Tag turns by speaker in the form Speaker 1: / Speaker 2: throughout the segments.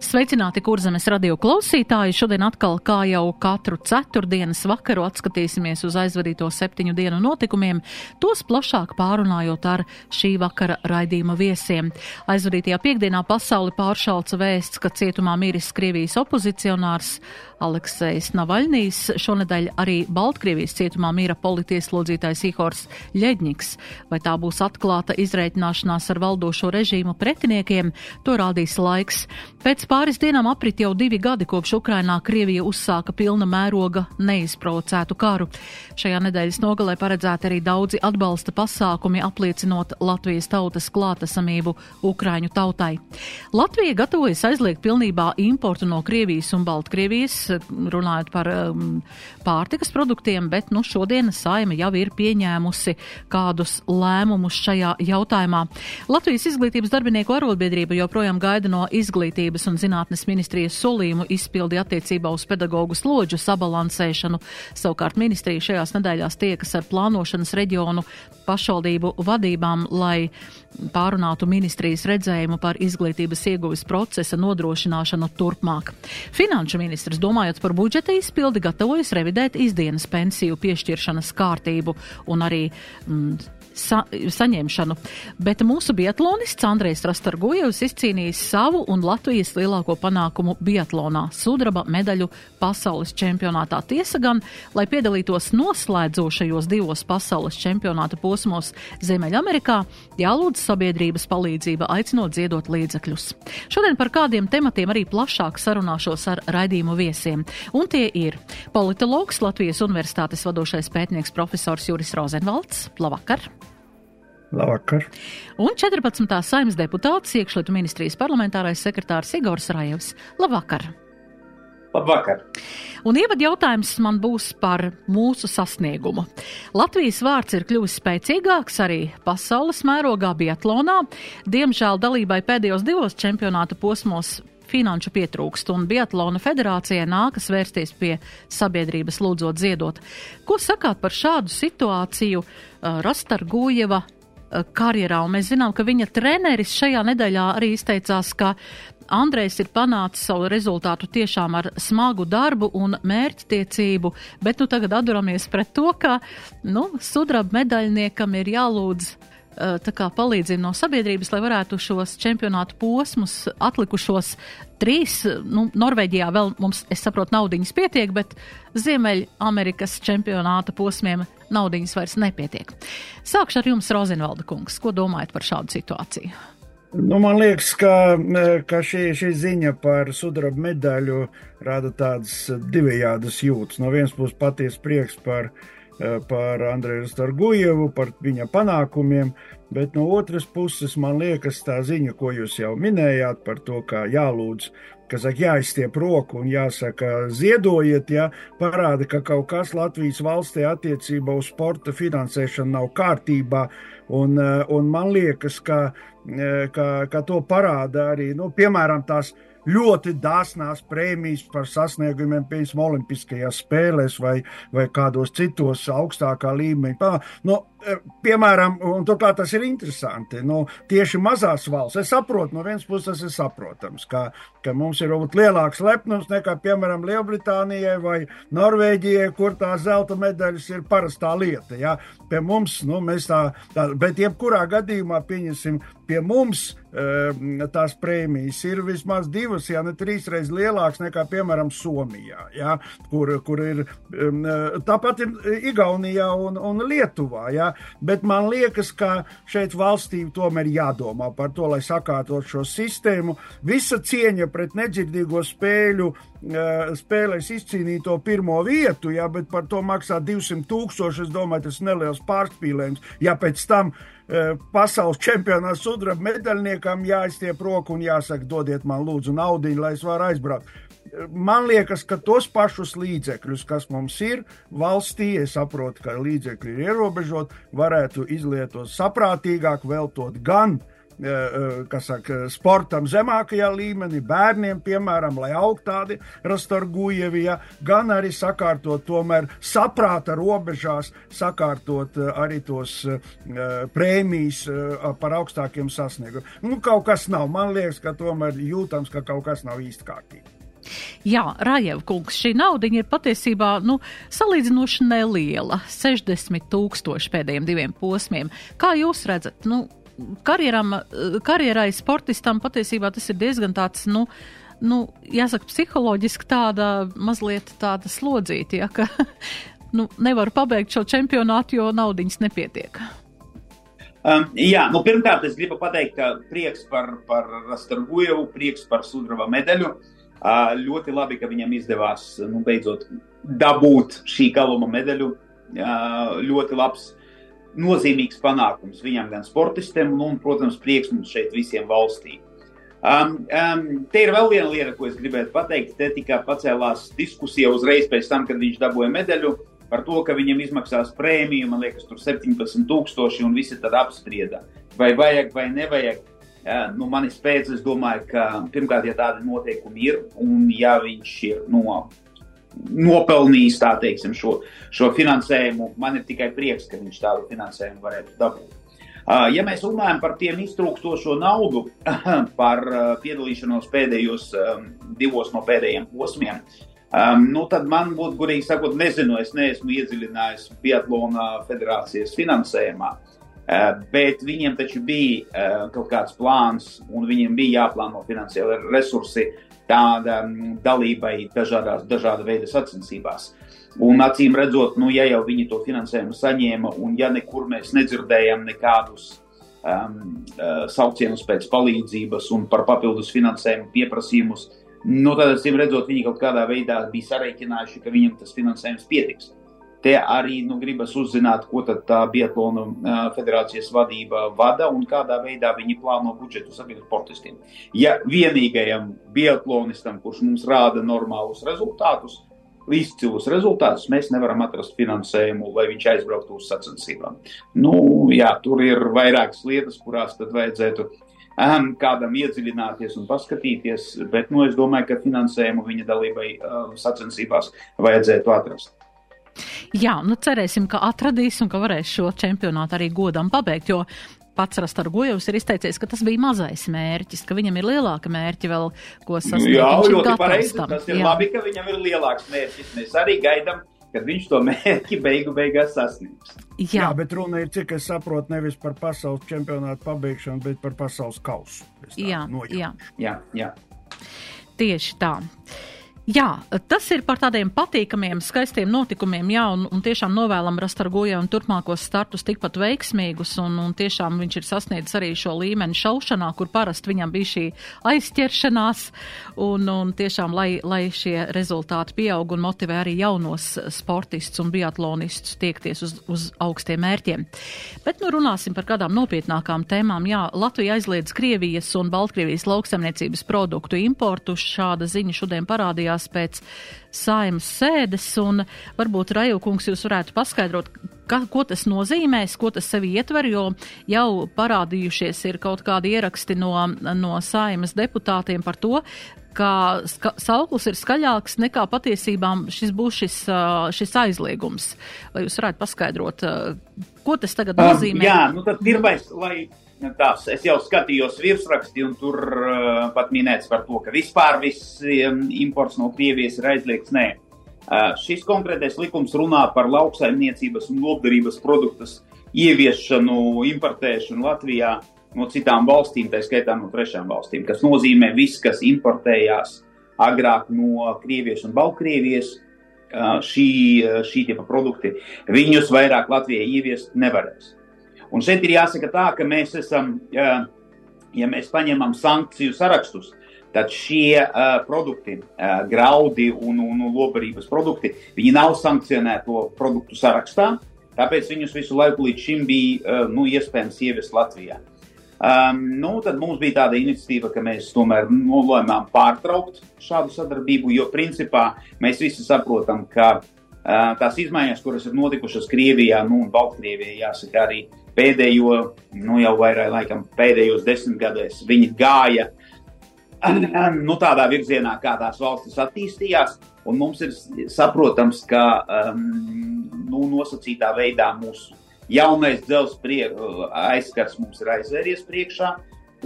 Speaker 1: Sveicināti, kurzemes radio klausītāji! Šodien atkal, kā jau katru ceturtdienas vakaru, atskatīsimies uz aizvadīto septiņu dienu notikumiem, tos plašāk pārunājot ar šī vakara raidījuma viesiem. Aizvadītajā piekdienā pasauli pāršalca vēsts, ka cietumā miris Krievijas opozicionārs Aleksejs Navaļnīs. Šonedēļ arī Baltkrievijas cietumā mīra politieslodzītājs Ihors Ļeģņiks. Vai tā būs atklāta izreikināšanās ar valdošo režīmu pretiniekiem, to rādīs laiks. Pēc pāris dienām aprit jau divi gadi, kopš Ukrainā Krievija uzsāka pilna mēroga neizprovocētu karu. Šajā nedēļas nogalē paredzēti arī daudzi atbalsta pasākumi, apliecinot Latvijas tautas klātesamību Ukraiņu tautai. Latvija gatavojas aizliegt pilnībā importu no Krievijas un Baltkrievijas runājot par um, pārtikas produktiem, bet nu, šodien saima jau ir pieņēmusi kādus lēmumus šajā jautājumā. Latvijas izglītības darbinieku arotbiedrība joprojām gaida no izglītības un zinātnes ministrijas solījumu izpildi attiecībā uz pedagoģu slodžu sabalansēšanu. Savukārt ministrija šajās nedēļās tiekas ar plānošanas reģionu pašvaldību vadībām, lai pārunātu ministrijas redzējumu par izglītības ieguves procesa nodrošināšanu turpmāk. Finanšu ministrs, domājot par budžeta izpildi, gatavojas revidēt izdienas pensiju piešķiršanas kārtību un arī mm, sa saņemšanu. Bet mūsu biatlonists Andrejs Rastargojevs izcīnījis savu un Latvijas lielāko panākumu biatlonā - sudraba medaļu pasaules čempionātā. Tiesa gan, lai piedalītos noslēdzošajos divos pasaules čempionāta posmos Ziemeļamerikā, jālūdz sabiedrības palīdzība aicinot ziedot līdzekļus. Šodien par kādiem tematiem arī plašāk sarunāšos ar raidījumu viesiem. Un tie ir politologs Latvijas Universitātes vadošais pētnieks profesors Juris Rozenvalds. Labvakar!
Speaker 2: Labvakar.
Speaker 1: Un 14. saimnes deputāts, iekšlietu ministrijas parlamentārais sekretārs Igors Rajevs. Labvakar!
Speaker 2: Labvakar!
Speaker 1: Un ievad jautājums man būs par mūsu sasniegumu. Latvijas vārds ir kļuvis spēcīgāks arī pasaules mērogā biatlonā. Diemžēl dalībai pēdējos divos čempionāta posmos finanšu pietrūkst, un Biatlona federācijai nākas vērsties pie sabiedrības lūdzot ziedot. Ko sakāt par šādu situāciju uh, Rastargujeva karjerā, un mēs zinām, ka viņa treneris šajā nedēļā arī izteicās, ka Andrejs ir panācis savu rezultātu tiešām ar smagu darbu un mērķtiecību, bet nu tagad atduramies pret to, ka, nu, sudraba medaļniekam ir jālūdz kā palīdzību no sabiedrības, lai varētu šos čempionātu posmus, atlikušos trīs, nu, Norvēģijā vēl mums, es saprotu, naudiņas pietiek, bet Ziemeļamerikas čempionāta posmiem naudiņas vairs nepietiek. Sākšu ar jums, Rozenvalda kungs. Ko domājat par šādu situāciju?
Speaker 2: Nu, man liekas, ka, ka šī, šī ziņa par sudraba medaļu rada tādas divējādas jūtas. No vienas puses, patiesa prieks par, par Andreju Stargujevu, par viņa panākumiem, bet no otras puses, man liekas, tā ziņa, ko jūs jau minējāt par to, kā jālūdz kas saka, jāizstiep roku un jāsaka, ziedojiet, ja parāda, ka kaut kas Latvijas valstī attiecībā uz sporta finansēšanu nav kārtībā. Un, eh, un man liekas, ka, eh, ka, ka to parāda arī, nu, piemēram, tās ļoti dāsnās prēmijas par sasniegumiem, piemēram, Olimpiskajās spēlēs vai, vai kādos citos augstākā līmeņa. Nu, Eh, piemēram, un turklāt tas ir interesanti, nu, tieši mazās valsts. Es saprotu, no vienas puses tas ir saprotams, ka, ka mums ir varbūt lielāks lepnums nekā, piemēram, Lielbritānijai vai Norvēģijai, kur tā zelta medaļas ir parastā lieta. Ja? Pie mums, nu, mēs tā, tā, bet jebkurā gadījumā, pieņemsim, pie mums eh, tās prēmijas ir vismaz divas, ja ne trīs reizes lielākas nekā, piemēram, Somijā, ja? kur, kur ir eh, tāpat ir Igaunijā un, un Lietuvā. Ja? Bet man liekas, ka šeit valstī tomēr jādomā par to, lai sakārtot šo sistēmu. Visa cieņa pret nedzirdīgo spēļu, eh, spēlēs izcīnīto pirmo vietu, ja, bet par to maksā 200 tūkstoši. Es domāju, tas ir neliels pārspīlējums. Ja pēc tam eh, pasaules čempionāta sudraba medaļniekam jāizstiep roku un jāsaka, dodiet man lūdzu naudu, lai es varu aizbraukt. Man liekas, ka tos pašus līdzekļus, kas mums ir valstī, es saprotu, ka līdzekļi ir ierobežoti, varētu izlietot saprātīgāk, veltot gan Eh, eh, saka, sportam zemākajā līmenī, bērniem, piemēram, lai aug tādi rastargujevi, ja, gan arī sakārtot tomēr saprāta robežās, sakārtot eh, arī tos prēmijas par augstākiem sasniegumiem. Nu, kaut kas nav, man liekas, ka tomēr jūtams, ka kaut kas nav īsti kārtīgi.
Speaker 1: Jā, Rājeva kungs, šī nauda ir patiesībā nu, salīdzinoši neliela - 60 tūkstoši pēdējiem diviem posmiem. Kā jūs redzat, nu, karjeram, karjerai sportistam patiesībā tas ir diezgan tāds, nu, nu jāsaka, psiholoģiski tāda mazliet tāda slodzīta, ja, ka nu, nevar pabeigt šo čempionātu, jo naudiņas nepietiek.
Speaker 3: Um, jā, nu, pirmkārt, es gribu pateikt, prieks par, par Rastargujevu, prieks par sudraba medaļu. Uh, ļoti labi, ka viņam izdevās nu, beidzot dabūt šī galuma medaļu. Ļoti labs nozīmīgs panākums viņam, gan sportistiem, un, protams, prieks mums šeit visiem valstī. Um, um, te ir vēl viena lieta, ko es gribētu pateikt. Te tikai pacēlās diskusija uzreiz pēc tam, kad viņš dabūja medaļu par to, ka viņam izmaksās prēmiju, man liekas, tur 17,000, un visi tad apsprieda, vai vajag vai nevajag. Uh, nu, manis pēc, es domāju, ka pirmkārt, ja tādi noteikumi ir, un ja viņš ir no nopelnījis teiksim, šo, šo finansējumu. Man ir tikai prieks, ka viņš tādu finansējumu varētu dabūt. Ja mēs runājam par tiem iztrūkstošo naudu, par piedalīšanos pēdējos divos no pēdējiem posmiem, nu tad man būtu, gurīgi sakot, nezinu, es neesmu iedziļinājies Biatlona federācijas finansējumā. Bet viņiem taču bija kaut kāds plāns, un viņiem bija jāplāno finansiāli resursi tāda mm, dalībai dažādās, dažāda veida sacensībās. Un acīm redzot, nu, ja jau viņi to finansējumu saņēma, un ja nekur mēs nedzirdējam nekādus um, saucienus pēc palīdzības un par papildus finansējumu pieprasījumus, nu, tad acīm redzot, viņi kaut kādā veidā bija sareiķinājuši, ka viņam tas finansējums pietiks. Te arī nu, gribas uzzināt, ko tā Biatlonu uh, federācijas vadība vada un kādā veidā viņi plāno budžetu saviem sportistiem. Ja vienīgajam biatlonistam, kurš mums rāda normālus rezultātus, izcilus rezultātus, mēs nevaram atrast finansējumu, lai viņš aizbrauktu uz sacensībām. Nu, jā, tur ir vairākas lietas, kurās tad vajadzētu um, kādam iedziļināties un paskatīties, bet nu, es domāju, ka finansējumu viņa dalībai uh, sacensībās vajadzētu atrast.
Speaker 1: Jā, nu cerēsim, ka atradīs un ka varēs šo čempionātu arī godam pabeigt, jo pats Rastargojevs ir izteicies, ka tas bija mazais mērķis, ka viņam ir lielāka mērķa vēl, ko sasniegt.
Speaker 3: Jā, ļoti pareizi. Tas ir jā. labi, ka viņam ir lielāks mērķis. Mēs arī gaidām, kad viņš to mērķi beigu beigās sasniegs.
Speaker 2: Jā. jā, bet runa ir, cik es saprotu, nevis par pasaules čempionātu pabeigšanu, bet par pasaules kausu.
Speaker 1: Jā, jā.
Speaker 3: jā, jā.
Speaker 1: Tieši tā. Jā, tas ir par tādiem patīkamiem, skaistiem notikumiem, jā, un, un tiešām novēlam Rastargojai un turpmākos startus tikpat veiksmīgus, un, un tiešām viņš ir sasniedzis arī šo līmeni šaušanā, kur parasti viņam bija šī aizķeršanās, un, un tiešām, lai, lai šie rezultāti pieaug un motivē arī jaunos sportistus un biatlonistus tiekties uz, uz augstiem mērķiem. Bet nu runāsim par kādām nopietnākām tēmām. Jā, Latvija aizliedz Krievijas un Baltkrievijas lauksaimniecības produktu importu. Šāda ziņa šodien parādījās tikās pēc saimas sēdes, un varbūt Rajūkungs jūs varētu paskaidrot, ka, ko tas nozīmēs, ko tas sevi ietver, jo jau parādījušies ir kaut kādi ieraksti no, no saimas deputātiem par to, ka ska, sauklis ir skaļāks nekā patiesībā šis būs šis, šis aizliegums. Vai jūs varētu paskaidrot, ko tas tagad nozīmē?
Speaker 3: Um, jā, nu tad pirmais, lai tās, es jau skatījos virsraksti, un tur uh, pat minēts par to, ka vispār viss um, imports no Krievijas ir aizliegts. Nē, uh, šis konkrētais likums runā par lauksaimniecības un lopdarības produktus ieviešanu, importēšanu Latvijā no citām valstīm, tā skaitā no trešām valstīm, kas nozīmē viss, kas importējās agrāk no Krievijas un Baltkrievijas. Uh, šī, šī tipa produkti, viņus vairāk Latvijai ieviest nevarēs. Un šeit ir jāsaka tā, ka mēs esam, ja, mēs paņemam sankciju sarakstus, tad šie uh, produkti, uh, graudi un, un, un lobarības produkti, viņi nav sankcionēto produktu sarakstā, tāpēc viņus visu laiku līdz šim bija uh, nu, iespējams ievest Latvijā. Um, nu, tad mums bija tāda iniciatīva, ka mēs tomēr nolēmām pārtraukt šādu sadarbību, jo principā mēs visi saprotam, ka uh, tās izmaiņas, kuras ir notikušas Krievijā nu, un Baltkrievijā, jāsaka, arī pēdējo, nu jau vairāk laikam pēdējos desmit gadēs, viņi gāja nu, tādā virzienā, kā tās valstis attīstījās. Un mums ir saprotams, ka um, nu, nosacītā veidā mūsu jaunais dzelzceļa uh, aizskats mums ir aizvēries priekšā.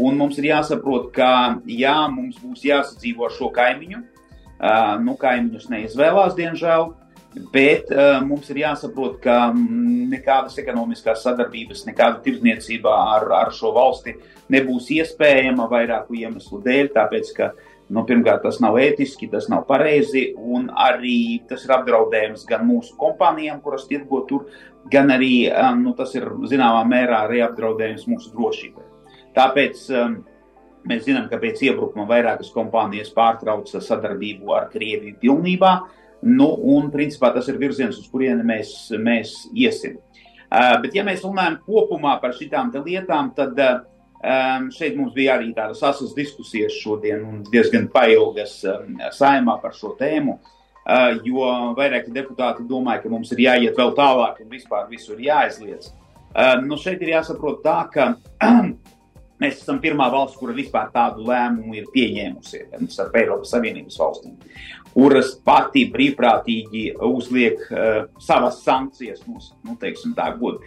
Speaker 3: Un mums ir jāsaprot, ka jā, mums būs jāsadzīvo ar šo kaimiņu. Uh, nu, kaimiņus neizvēlās, diemžēl, bet uh, mums ir jāsaprot, ka mm, nekādas ekonomiskās sadarbības, nekāda tirdzniecība ar, ar šo valsti nebūs iespējama vairāku iemeslu dēļ, tāpēc, ka uh, Nu, pirmkārt, tas nav ētiski, tas nav pareizi, un arī tas ir apdraudējums gan mūsu kompānijām, kuras tirgo tur, gan arī um, nu, tas ir zināmā mērā arī apdraudējums mūsu drošībai. Tāpēc um, mēs zinām, ka pēc iebrukuma vairākas kompānijas pārtrauca sadarbību ar Krieviju pilnībā, nu, un principā tas ir virziens, uz kurieni mēs, mēs iesim. Uh, bet, ja mēs runājam kopumā par šitām lietām, tad uh, šeit mums bija arī tādas asas diskusijas šodien un diezgan pailgas um, saimā par šo tēmu, uh, jo vairāki deputāti domāja, ka mums ir jāiet vēl tālāk un vispār visur jāaizliedz. Um, nu šeit ir jāsaprot tā, ka mēs esam pirmā valsts, kura vispār tādu lēmumu ir pieņēmusi starp Eiropas Savienības valstīm kuras pati brīvprātīgi uzliek uh, savas sankcijas, mums, nu, teiksim, tā, god,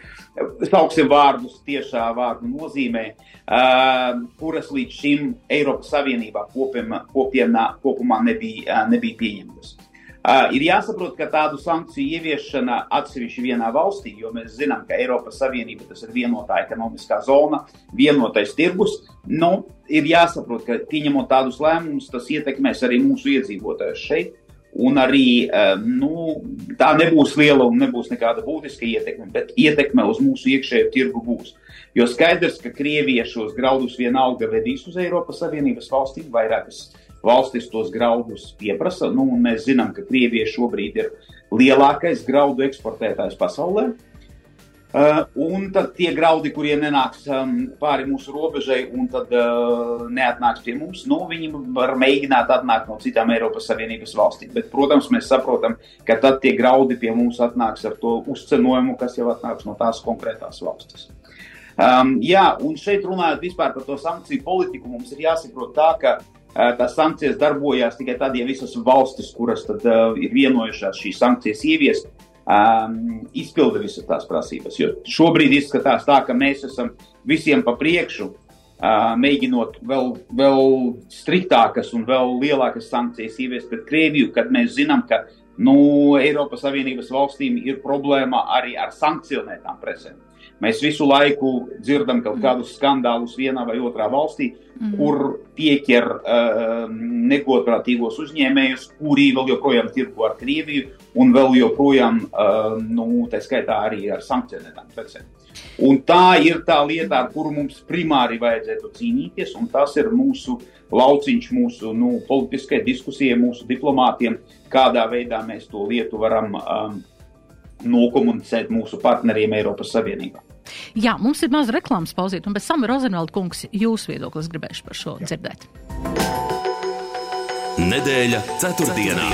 Speaker 3: sauksim vārdus tiešā vārdu nozīmē, uh, kuras līdz šim Eiropas Savienībā kopumā, kopienā, kopumā nebija, uh, nebija pieņemtas. Ir jāsaprot, ka tādu sankciju ieviešana atsevišķi vienā valstī, jo mēs zinām, ka Eiropas Savienība tas ir vienotā ekonomiskā zona, vienotais tirgus. Nu, ir jāsaprot, ka pieņemot tādus lēmumus, tas ietekmēs arī mūsu iedzīvotājus šeit. Un arī nu, tā nebūs liela un nebūs nekāda būtiska ietekme, bet ietekme uz mūsu iekšējo tirgu būs. Jo skaidrs, ka Krievija šos graudus vienalga vedīs uz Eiropas Savienības valstīm, vairākas uh, valstis tos graudus pieprasa. Nu, mēs zinām, ka Krievija šobrīd ir lielākais graudu eksportētājs pasaulē. Uh, un tad tie graudi, kuriem nenāks um, pāri mūsu robežai un tad uh, neatnāks pie mums, nu, viņi var mēģināt atnākt no citām Eiropas Savienības valstīm. Bet, protams, mēs saprotam, ka tad tie graudi pie mums atnāks ar to uzcenojumu, kas jau atnāks no tās konkrētās valstis. Um, jā, un šeit runājot par to sankciju politiku, mums ir jāsaprot tā, ka tās sankcijas darbojās tikai tad, ja visas valstis, kuras tad, uh, ir vienojušās šīs sankcijas ieviest, um, izpilda visas tās prasības. Jo šobrīd izskatās tā, ka mēs esam visiem pa priekšu, uh, mēģinot vēl, vēl striktākas un vēl lielākas sankcijas ieviest pret Krieviju, kad mēs zinām, ka nu, Eiropas Savienības valstīm ir problēma arī ar sankcionētām precēm. Mēs visu laiku dzirdam kaut kādus skandālus vienā vai otrā valstī, mm. kur pieķer uh, negodprātīgos uzņēmējus, kuri vēl joprojām tirgo ar Krieviju un vēl joprojām, uh, nu, tā skaitā arī ar sankcionētām precēm. Un tā ir tā lieta, ar kuru mums primāri vajadzētu cīnīties, un tas ir mūsu lauciņš, mūsu nu, politiskai diskusijai, mūsu diplomātiem, kādā veidā mēs to lietu varam um, nokomunicēt mūsu partneriem Eiropas Savienībā.
Speaker 1: Jā, mums ir maza reklāmas pauzīt, un pēc tam Rozenvalda kungs jūsu viedoklis gribēšu par šo Jā. dzirdēt.
Speaker 4: Nedēļa ceturtdienā.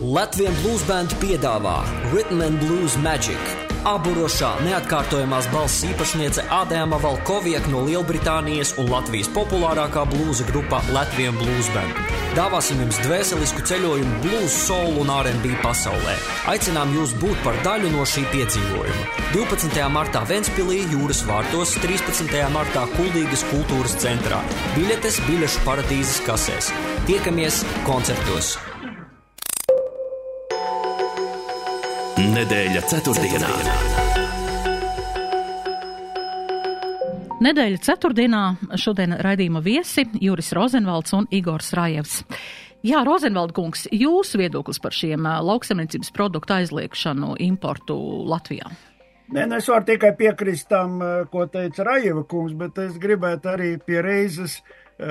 Speaker 5: Latvijas Blues Band piedāvā Rhythm and Blues Magic Aburošā neatkārtojamās balss īpašniece Ādēma Valkoviek no Lielbritānijas un Latvijas populārākā blūza grupa Latvijas Blues Band. Dāvāsim jums dvēselisku ceļojumu blues, soul un R&B pasaulē. Aicinām jūs būt par daļu no šī piedzīvojuma. 12. martā Ventspilī, Jūras vārtos, 13. martā Kuldīgas kultūras centrā. Biļetes biļešu paradīzes kasēs. Tiekamies koncertos!
Speaker 4: Nedēļa ceturtdienā.
Speaker 1: Nedēļa ceturtdienā šodien raidījuma viesi Juris Rozenvalds un Igors Rājevs. Jā, Rozenvalda kungs, jūsu viedoklis par šiem lauksaimniecības produktu aizliekšanu importu Latvijā?
Speaker 2: Nē, nu es varu tikai piekrist tam, ko teica Rajeva kungs, bet es gribētu arī pie reizes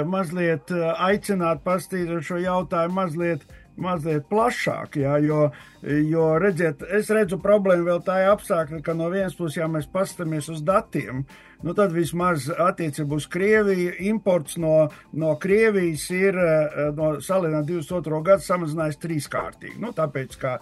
Speaker 2: mazliet aicināt pastīt šo jautājumu mazliet mazliet plašāk, jā, jo, jo redziet, es redzu problēmu vēl tā apstākļa, ka no vienas puses, ja mēs pastamies uz datiem, nu tad vismaz attiecībā uz Krieviju imports no, no Krievijas ir no salīdzinājumā 22. gadu samazinājis trīskārtīgi. Nu, tāpēc, ka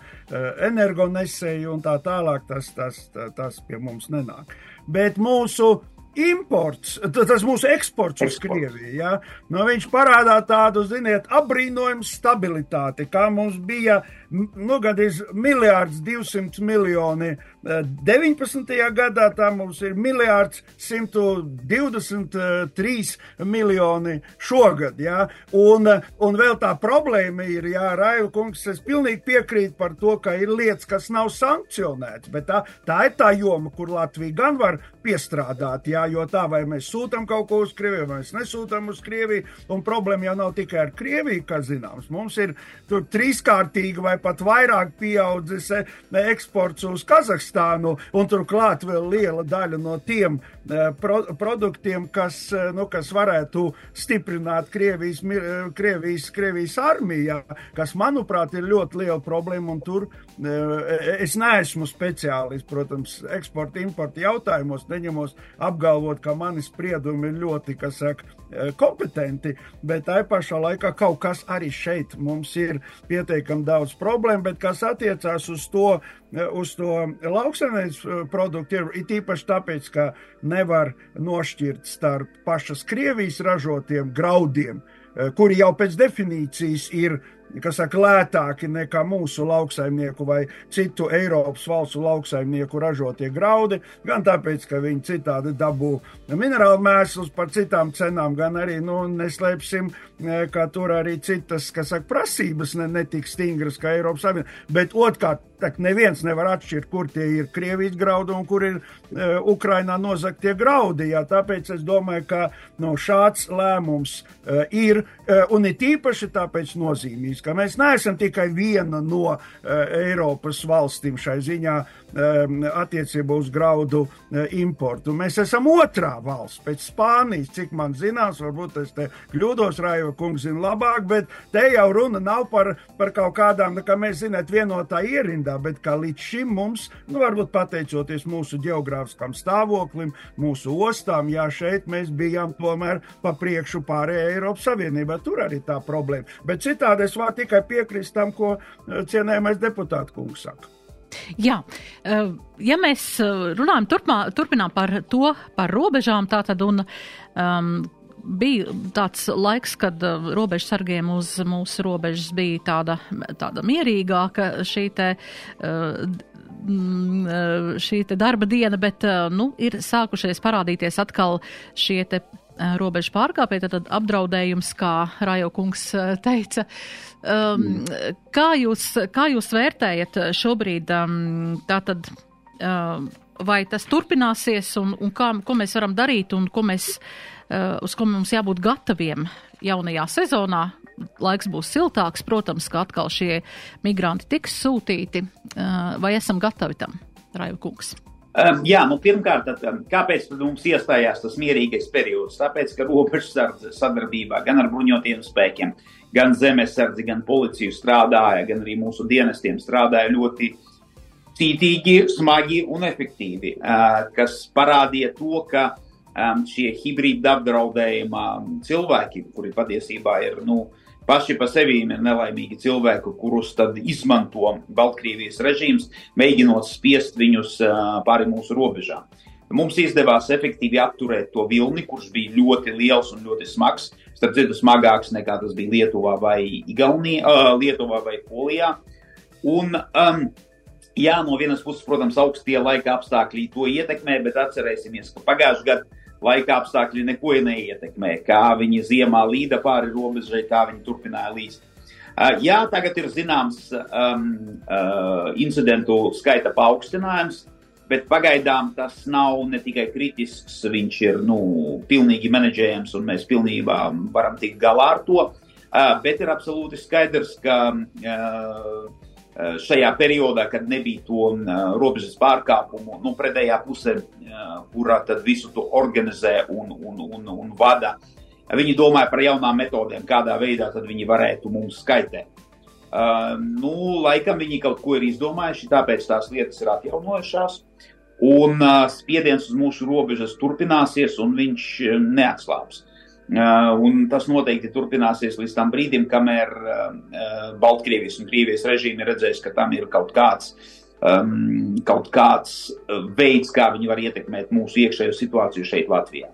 Speaker 2: energonesēji un tā tālāk tas, tas, tas pie mums nenāk. Bet mūsu imports, tas mūsu eksports uz. Krieviju. Ja? Nu, viņš parādā tādu, ziniet, apbrīnojumu stabilitāti, kā mums bija nu, gandrīz miljārds 200 miljoni 19. gadā, tā mums ir miljārds 123 miljoni šogad. Ja? Un, un vēl tā problēma ir, Jā, Raivu kungs, es pilnīgi piekrītu par to, ka ir lietas, kas nav sankcionētas, bet tā, tā ir tā joma, kur Latvija gan var piestrādāt, jā, jo tā vai mēs sūtām kaut ko uz Krieviju, vai mēs nesūtām uz Krieviju, un problēma jau nav tikai ar Krieviju, kā zināms. Mums ir tur trīskārtīgi vai pat vairāk pieaudzis e, eksports uz Kazahstānu, un turklāt vēl liela daļa no tiem pro, produktiem, kas, e, nu, kas varētu stiprināt Krievijas, Krievijas, Krievijas armiju, kas, manuprāt, ir ļoti liela problēma, tur es neesmu speciālists, protams, eksporta, importa jautājumos, neņemos apgalvot, ka mani spriedumi ir ļoti, kas saka, Eh, kompetenti, bet tā pašā laikā kaut kas arī šeit mums ir pietiekami daudz problēmu, bet kas attiecās uz to, eh, uz to lauksaimniecības eh, produktu, ir it īpaši tāpēc, ka nevar nošķirt starp pašas Krievijas ražotiem graudiem, kuri jau pēc definīcijas ir kas saka, lētāki nekā mūsu lauksaimnieku vai citu Eiropas valstu lauksaimnieku ražotie graudi, gan tāpēc, ka viņi citādi dabū minerālu mēslus par citām cenām, gan arī, nu, neslēpsim, e, ka tur arī citas, kas saka, prasības ne, netik stingras kā Eiropas Savienība. Bet otrkārt, Tak neviens nevar atšķirt, kur tie ir Krievijas graudi un kur ir uh, Ukrainā nozagtie graudi. Jā, tāpēc es domāju, ka no, šāds lēmums uh, ir uh, un ir tīpaši tāpēc nozīmīgs, ka mēs neesam tikai viena no uh, Eiropas valstīm šai ziņā um, attiecībā uz graudu uh, importu. Mēs esam otrā valsts pēc Spānijas, cik man zināms, varbūt es te kļūdos, Raiva kungs zina labāk, bet te jau runa nav par, par kaut kādām, kā mēs zināt, vienotā ierindā veidā, bet kā līdz šim mums, nu, varbūt pateicoties mūsu geogrāfiskam stāvoklim, mūsu ostām, jā, šeit mēs bijām tomēr pa priekšu pārējai Eiropas Savienībai. Tur arī tā problēma. Bet citādi es varu tikai piekrist tam, ko eh, cienējamais deputāta kungs saka.
Speaker 1: Jā, eh, ja mēs eh, runājam turpmā, turpinām par to, par robežām, tātad un um, bija tāds laiks, kad uh, robežsargiem uz mūsu robežas bija tāda, tāda mierīgāka šī te. Uh, mm, uh, šī darba diena, bet nu, ir sākušies parādīties atkal šie robežu pārkāpēji, tad apdraudējums, kā Rajo kungs teica. Um, kā, jūs, kā jūs vērtējat šobrīd um, tātad, um, vai tas turpināsies un, un kā, ko mēs varam darīt un ko mēs uz ko mums jābūt gataviem jaunajā sezonā. Laiks būs siltāks, protams, ka atkal šie migranti tiks sūtīti. Eh, vai esam gatavi tam, Raiva kungs?
Speaker 3: Um, jā, nu, pirmkārt, tad, kāpēc mums iestājās tas mierīgais periods? Tāpēc, ka robežsardze sadarbībā gan ar bruņotajiem spēkiem, gan zemesardzi, gan policiju strādāja, gan arī mūsu dienestiem strādāja ļoti cītīgi, smagi un efektīvi, uh, kas parādīja to, ka um, šie hibrīda apdraudējuma cilvēki, kuri patiesībā ir nu, paši par sevi nelaimīgi cilvēki, kurus tad izmanto Baltkrievijas režīms, mēģinot spiest viņus uh, pāri mūsu robežām. Mums izdevās efektīvi apturēt to vilni, kurš bija ļoti liels un ļoti smags. Starp citu, smagāks nekā tas bija Lietuvā vai Igaunijā, uh, Lietuvā vai Polijā. Un, um, jā, no vienas puses, protams, augstie laika apstākļi to ietekmē, bet atcerēsimies, ka pagājušajā gadā laika apstākļi neko neietekmē, kā viņi ziemā līda pāri robežai, kā viņi turpināja. Uh, jā, tagad ir zināms um, uh, incidentu skaita paaugstinājums, bet pagaidām tas nav ne tikai kritisks, viņš ir nu, pilnīgi menedžējams un mēs pilnībā varam tikt galā ar to, uh, bet ir absolūti skaidrs, ka uh, šajā periodā, kad nebija to eh, robežas pārkāpumu, nu, pretējā pusē, eh, kurā tad visu to organizē un, un, un, un vada. Viņi domāja par jaunām metodēm, kādā veidā viņi varētu mums skaitēt. Uh, nu, laikam viņi kaut ko ir izdomājuši, tāpēc tās lietas ir atjaunojušās. Un uh, spiediens uz mūsu robežas turpināsies, un viņš neatslābs. Uh, un tas noteikti turpināsies līdz tam brīdim, kamēr uh, Baltkrievijas un Krievijas režīmi redzēs, ka tam ir kaut kāds, um, kaut kāds veids, kā viņi var ietekmēt mūsu iekšējo situāciju šeit Latvijā.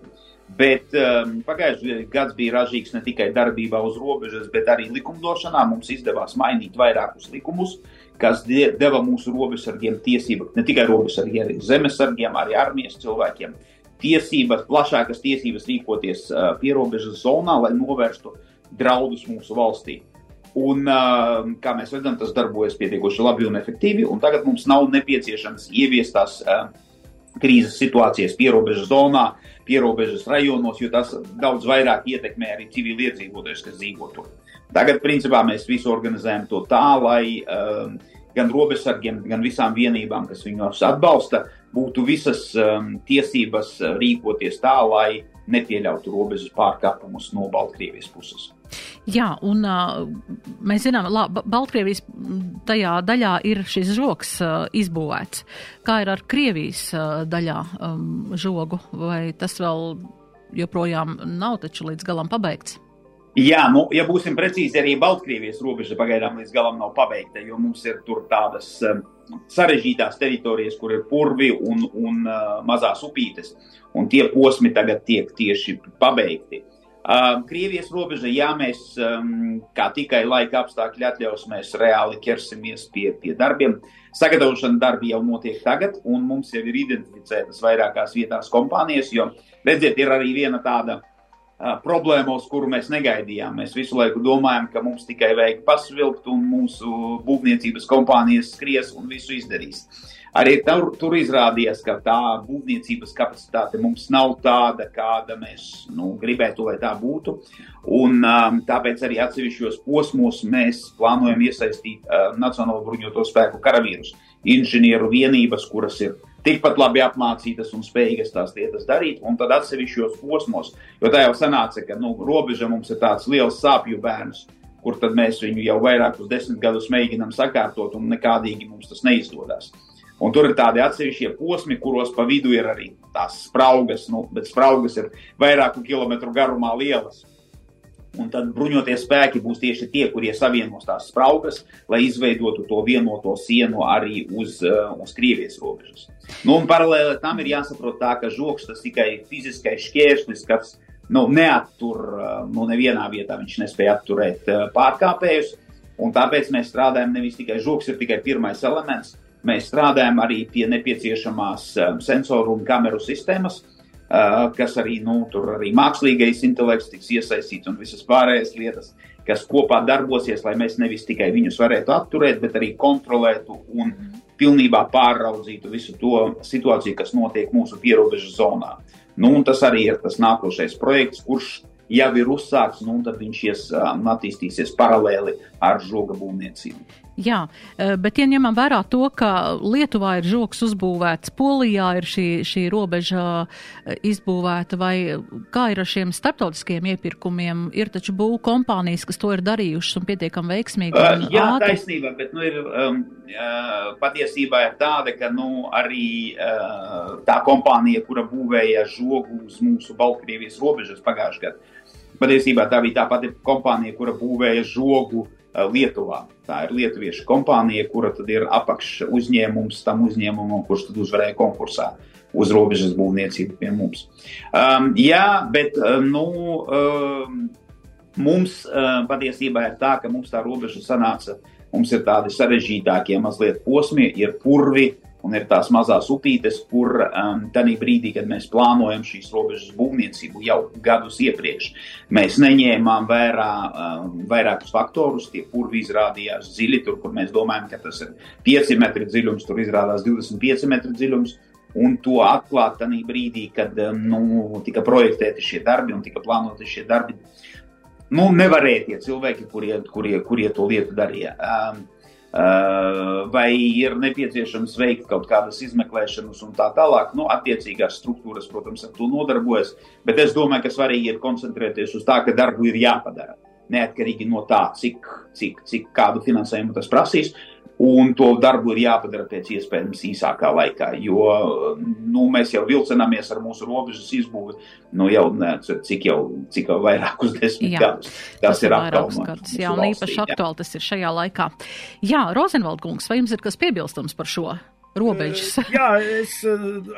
Speaker 3: Bet um, pagājušais gads bija ražīgs ne tikai darbībā uz robežas, bet arī likumdošanā. Mums izdevās mainīt vairākus likumus, kas deva mūsu robežsargiem tiesību, ne tikai robežsargiem, arī zemesargiem, arī armijas cilvēkiem, tiesības, plašākas tiesības rīkoties uh, pierobežas zonā, lai novērstu draudus mūsu valstī. Un, uh, kā mēs redzam, tas darbojas pietiekoši labi un efektīvi, un tagad mums nav nepieciešams ieviest tās uh, krīzes situācijas pierobežas zonā, pierobežas rajonos, jo tas daudz vairāk ietekmē arī civiliedzīvotājus, kas dzīvo tur. Tagad, principā, mēs visu organizējam to tā, lai um, gan robežsargiem, gan visām vienībām, kas viņus atbalsta, būtu visas um, tiesības rīkoties tā, lai nepieļautu robežas pārkāpumus no Baltkrievijas puses.
Speaker 1: Jā, un uh, mēs zinām, ka Baltkrievijas tajā daļā ir šis žoks uh, izbūvēts. Kā ir ar Krievijas uh, daļā um, žogu, vai tas vēl joprojām nav taču līdz galam pabeigts?
Speaker 3: Jā, nu, ja būsim precīzi, arī Baltkrievijas robeža pagaidām līdz galam nav pabeigta, jo mums ir tur tādas um, sarežģītās teritorijas, kur ir purvi un, un uh, mazās upītes, un tie posmi tagad tiek tieši pabeigti. Um, Krievijas robeža, ja mēs um, kā tikai laika apstākļi atļaus, mēs reāli ķersimies pie, pie darbiem. Sagatavošana darbi jau notiek tagad, un mums jau ir identificētas vairākās vietās kompānijas, jo, redziet, ir arī viena tāda uh, problēma, uz kuru mēs negaidījām. Mēs visu laiku domājam, ka mums tikai vajag pasvilpt, un mūsu būvniecības kompānijas skries un visu izdarīs. Arī tur, tur izrādījās, ka tā būvniecības kapacitāte mums nav tāda, kāda mēs nu, gribētu, lai tā būtu. Un, um, tāpēc arī atsevišķos posmos mēs plānojam iesaistīt uh, Nacionālo bruņoto spēku karavīrus, inženieru vienības, kuras ir tikpat labi apmācītas un spējīgas tās lietas darīt, un tad atsevišķos posmos, jo tā jau sanāca, ka nu, robeža mums ir tāds liels sāpju bērns, kur tad mēs viņu jau vairākus desmit gadus mēģinam sakārtot, un nekādīgi mums tas neizdodas. Un tur ir tādi atsevišķie posmi, kuros pa vidu ir arī tās spraugas, nu, bet spraugas ir vairāku kilometru garumā lielas. Un tad bruņoties spēki būs tieši tie, kurie savienos tās spraugas, lai izveidotu to vienoto sienu arī uz, uh, uz Krievijas robežas. Nu, un paralēli tam ir jāsaprot tā, ka žoks tas tikai fiziskais šķērslis, kas nu, neattur, uh, nu, nevienā vietā viņš nespēja atturēt uh, pārkāpējus. Un tāpēc mēs strādājam nevis tikai žoks, ir tikai pirmais elements, Mēs strādājam arī pie nepieciešamās um, sensoru un kameru sistēmas, kas arī, nu, tur arī mākslīgais intelekts tiks iesaistīts un visas pārējās lietas, kas kopā darbosies, lai mēs nevis tikai viņus varētu atturēt, bet arī kontrolētu un pilnībā pāraudzītu visu to situāciju, kas notiek mūsu pierobežu zonā. Nu, tas arī ir tas nākošais projekts, kurš jau ir uzsākts, nu, tad viņš ies, um, attīstīsies paralēli ar žoga būvniecību.
Speaker 1: Jā, eh, bet ja ņemam vērā to, ka Lietuvā ir žoks uzbūvēts, Polijā ir šī, šī robeža eh, izbūvēta, vai kā ir ar šiem starptautiskiem iepirkumiem? Ir taču būvu kompānijas, kas to ir darījušas un pietiekami veiksmīgi.
Speaker 3: Un uh, jā, ātri. taisnība, bet nu, ir, um, patiesībā ir tāda, ka nu, arī uh, tā kompānija, kura būvēja žogu uz mūsu Baltkrievijas robežas pagājušajā gadā, patiesībā tā bija tā pati kompānija, kura būvēja žogu Eh, Lietuvā. Tā ir lietuviešu kompānija, kura tad ir apakš uzņēmums tam uzņēmumam, kurš tad uzvarēja konkursā uz robežas būvniecību pie mums. Um, jā, bet uh, nu, um, mums uh, patiesībā ir tā, ka mums tā robeža sanāca, mums ir tādi sarežģītākie mazliet posmi, ir purvi, un ir tās mazās upītes, kur um, tajā brīdī, kad mēs plānojam šīs robežas būvniecību jau gadus iepriekš, mēs neņēmām vērā um, vairākus faktorus. Tie purvi izrādījās dziļi, tur, kur mēs domājam, ka tas ir 5 metri dziļums, tur izrādās 25 metri dziļums. Un to atklāt tajā brīdī, kad um, nu, tika projektēti šie darbi un tika plānoti šie darbi. Nu, nevarēja tie cilvēki, kurie, kurie, kurie to lietu darīja. Um, vai ir nepieciešams veikt kaut kādas izmeklēšanas un tā tālāk. Nu, attiecīgās struktūras, protams, ar to nodarbojas, bet es domāju, ka svarīgi ir koncentrēties uz tā, ka darbu ir jāpadara. neatkarīgi no tā, cik, cik, cik kādu finansējumu tas prasīs. Un to darbu ir jāpadara pēc iespējams īsākā laikā, jo nu, mēs jau vilcināmies ar mūsu robežas izbūvi nu, jau ne, cik jau, cik jau vairākus desmit jā, gadus. Tas, tas ir
Speaker 1: gadus, jā, un īpaši aktuāli tas ir šajā laikā. Jā, Rozenvaldkungs, vai jums ir kas piebilstams par šo? Robežas.
Speaker 2: Jā, es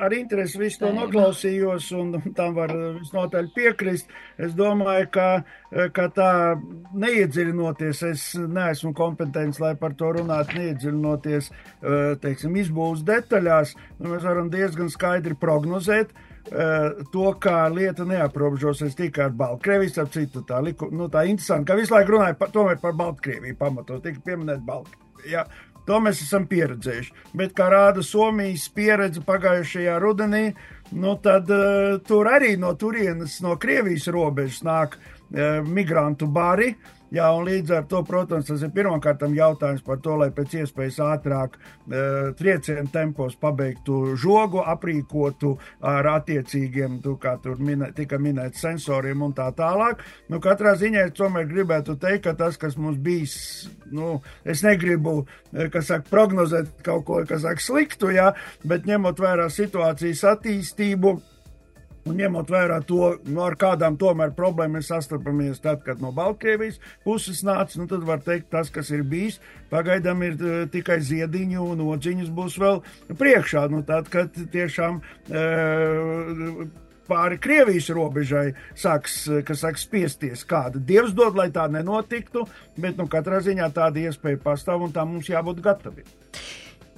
Speaker 2: ar interesi visu to noklausījos, un tam var visnotaļ piekrist. Es domāju, ka, ka tā neiedziļinoties, es neesmu kompetents, lai par to runātu, neiedziļinoties, teiksim, izbūves detaļās, nu, mēs varam diezgan skaidri prognozēt. To, kā lieta neaprobežosies tikai ar Baltkrieviju, ap citu tā, liku, nu, tā interesanti, ka visu laiku runāja par, tomēr par Baltkrieviju pamatot, tika pieminēt Baltkrieviju. Ja, To mēs esam pieredzējuši. Bet, kā rāda Somijas pieredze pagājušajā rudenī, nu tad uh, tur arī no turienes, no Krievijas robežas nāk uh, migrantu bari. Uh, Jā, un līdz ar to, protams, tas ir pirmkārt jautājums par to, lai pēc iespējas ātrāk e, triecienu tempos pabeigtu žogu, aprīkotu ar attiecīgiem, tu, kā tur minē, tika minēts, sensoriem un tā tālāk. Nu, katrā ziņā es tomēr gribētu teikt, ka tas, kas mums bijis, nu, es negribu, e, kas saka, prognozēt kaut ko, kas saka sliktu, jā, bet ņemot vērā situācijas attīstību Un ņemot vērā to, nu, ar kādām tomēr problēmām mēs sastopamies tad, kad no Baltkrievijas puses nāca, nu, tad var teikt, tas, kas ir bijis, pagaidām ir uh, tikai ziediņu un odziņas būs vēl priekšā. Nu, tad, kad tiešām uh, pāri Krievijas robežai sāks, sāks spiesties kāda. Dievs dod, lai tā nenotiktu, bet nu, katrā ziņā tāda iespēja pastāv un tā mums jābūt gataviem.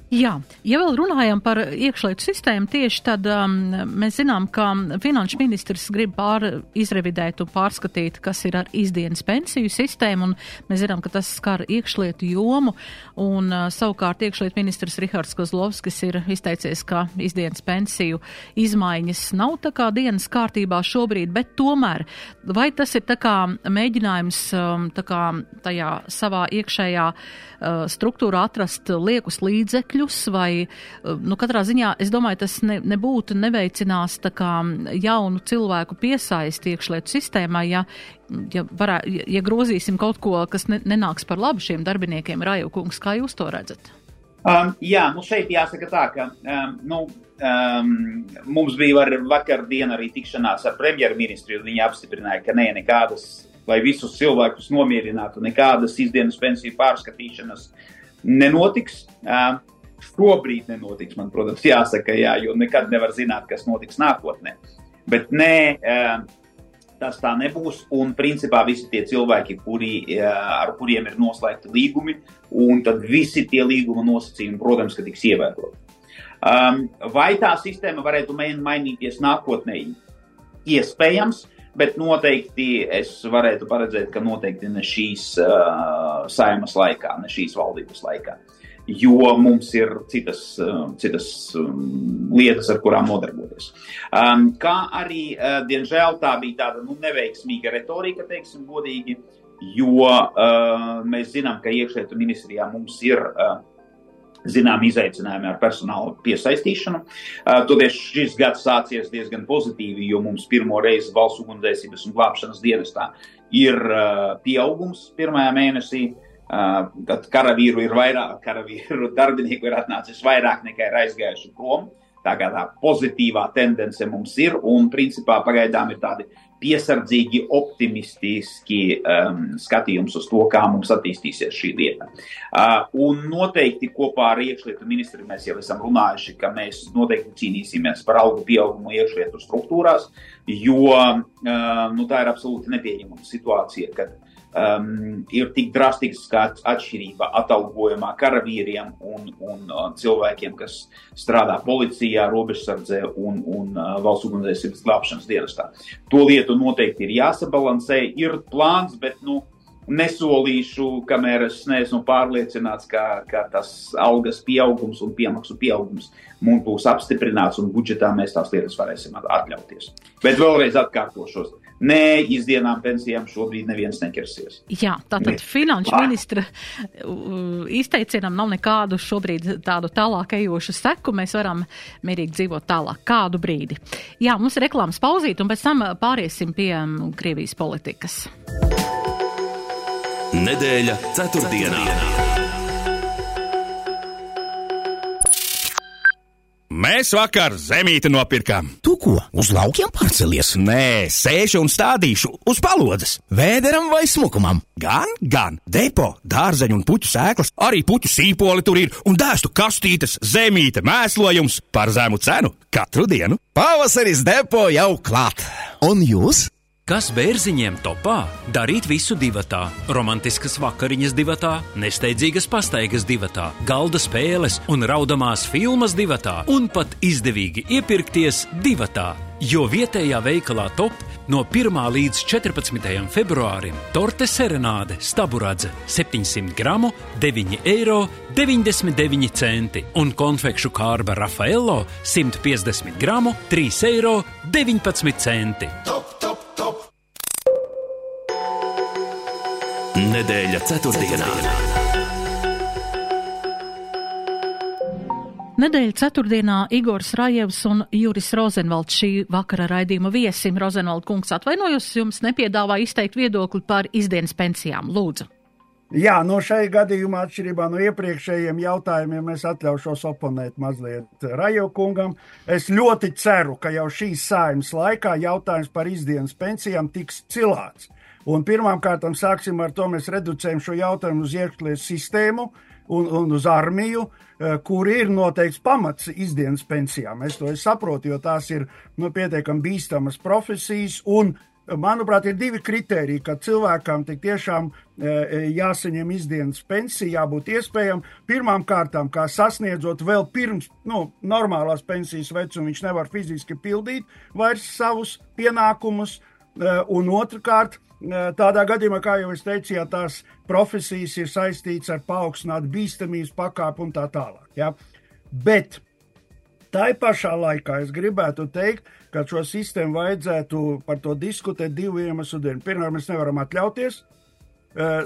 Speaker 1: Jā, ja vēl runājam par iekšlietu sistēmu, tieši tad um, mēs zinām, ka finanšu ministrs grib pār, izrevidēt un pārskatīt, kas ir ar izdienas pensiju sistēmu, un mēs zinām, ka tas skar iekšlietu jomu, un uh, savukārt iekšlietu ministrs Rihards Kozlovskis ir izteicies, ka izdienas pensiju izmaiņas nav tā kā dienas kārtībā šobrīd, bet tomēr, vai tas ir tā kā mēģinājums um, tā kā tajā savā iekšējā uh, struktūrā atrast liekus līdzekļus, līdzekļus, vai, eh, nu, katrā ziņā, es domāju, tas ne, nebūtu neveicinās kā jaunu cilvēku piesaisti iekšlietu sistēmā, ja, ja, varē, ja grozīsim kaut ko, kas ne, nenāks par labu šiem darbiniekiem, Rajukungs, kā jūs to redzat?
Speaker 3: Um, jā, nu šeit jāsaka tā, ka um, nu, um, mums bija var, vakar diena arī tikšanās ar premjerministru, un viņi apstiprināja, ka nē, nekādas, lai visus cilvēkus nomierinātu, nekādas izdienas pensiju pārskatīšanas nenotiks. Uh, Šobrīd nenotiks, man, protams, jāsaka, jā, jo nekad nevar zināt, kas notiks nākotnē. Bet nē, tas tā nebūs. Un principā visi tie cilvēki, kuri, ar kuriem ir noslēgti līgumi, un tad visi tie līguma nosacījumi, protams, ka tiks ievēroti. Um, vai tā sistēma varētu mainīties nākotnē? Iespējams, bet noteikti es varētu paredzēt, ka noteikti ne šīs uh, saimas laikā, ne šīs valdības laikā. Uh, jo mums ir citas, um, citas um, lietas, ar kurām nodarboties. Um, kā arī, uh, diemžēl, tā bija tāda nu, neveiksmīga retorika, teiksim, godīgi, jo uh, mēs zinām, ka iekšlietu ministrijā mums ir uh, zinām izaicinājumi ar personāla piesaistīšanu. Toties šis gads sācies diezgan pozitīvi, jo mums pirmo reizi valsts ugunsdzēsības un glābšanas dienestā ir pieaugums pirmajā mēnesī. Tad karavīru ir vairāk, karavīru darbinieku ir atnācis vairāk nekā ir aizgājuši prom. Tā kā tā pozitīvā tendence mums ir, un principā pagaidām ir tādi piesardzīgi, optimistiski um, skatījums uz to, kā mums attīstīsies šī lieta. Uh, un noteikti kopā ar iekšlietu ministru mēs jau esam runājuši, ka mēs noteikti cīnīsimies par algu pieaugumu iekšlietu struktūrās, jo uh, nu, tā ir absolūti nepieņemama situācija, kad um, ir tik drastiska atšķirība atalgojumā karavīriem un, un uh, cilvēkiem, kas strādā policijā, robežsardzē un, un uh, valsts ugunsdzēsības glābšanas dienestā. To lietu noteikti ir jāsabalansē, ir plāns, bet, nu, nesolīšu, kamēr es neesmu pārliecināts, ka, ka tas algas pieaugums un piemaksu pieaugums mums būs apstiprināts un budžetā mēs tās lietas varēsim atļauties. Bet vēlreiz atkārtošos Nē, izdienām pensijām šobrīd neviens neķersies.
Speaker 1: Jā, tātad ne. finanšu ah. ministra izteicienam nav nekādu šobrīd tādu tālāk ejošu seku. Mēs varam mierīgi dzīvot tālāk kādu brīdi. Jā, mums ir reklāmas pauzīt un pēc tam pāriesim pie Krievijas politikas.
Speaker 4: Nedēļa ceturtdienā.
Speaker 6: Mēs vakar zemīti nopirkām.
Speaker 7: Tu ko, uz laukiem pārcelies?
Speaker 6: Nē, sēžu un stādīšu uz palodzes.
Speaker 7: Vēderam vai smukumam?
Speaker 6: Gan, gan, depo, dārzeņu un puķu sēklas, arī puķu sīpoli tur ir un dēstu kastītes, zemīte, mēslojums par zemu cenu katru dienu.
Speaker 7: Pavasaris depo jau klāt. Un jūs?
Speaker 5: Kas bērziņiem topā? Darīt visu divatā, romantiskas vakariņas divatā, nesteidzīgas pastaigas divatā, galda spēles un raudamās filmas divatā, un pat izdevīgi iepirkties divatā. Jo vietējā veikalā top no 1. līdz 14. februārim torte serenāde staburadze 700 gramu 9,99 eiro un konfekšu kārba Rafaello 150 gramu 3,19 eiro.
Speaker 7: Top, top,
Speaker 4: Nedēļa ceturtdienā.
Speaker 1: Nedēļa ceturtdienā Igors Rajevs un Juris Rozenvalds šī vakara raidījuma viesim. Rozenvald kungs atvainojos, jums nepiedāvā izteikt viedokli par izdienas pensijām. Lūdzu.
Speaker 2: Jā, no šai gadījumā, atšķirībā no iepriekšējiem jautājumiem, es atļaušos oponēt mazliet Rajo kungam. Es ļoti ceru, ka jau šīs sājumas laikā jautājums par izdienas pensijām tiks cilāts. Un pirmkārt, sāksim ar to, mēs reducējam šo jautājumu uz iekšlietu sistēmu un, un uz armiju, kur ir noteikts pamats izdienas pensijām. Es to es saprotu, jo tās ir nu, pietiekami bīstamas profesijas un Manuprāt, ir divi kriteriji, ka cilvēkam tik tiešām jāsaņem izdienas pensija, jābūt iespējam. Pirmām kārtām, kā sasniedzot vēl pirms nu, normālās pensijas vecuma, viņš nevar fiziski pildīt vairs savus pienākumus, un otrkārt, Tādā gadījumā, kā jau es teicu, ja tās profesijas ir saistītas ar paaugstinātu bīstamības pakāpi un tā tālāk. Ja? Bet tā pašā laikā es gribētu teikt, ka šo sistēmu vajadzētu par to diskutēt divu iemeslu dēļ. Pirmkārt, mēs nevaram atļauties.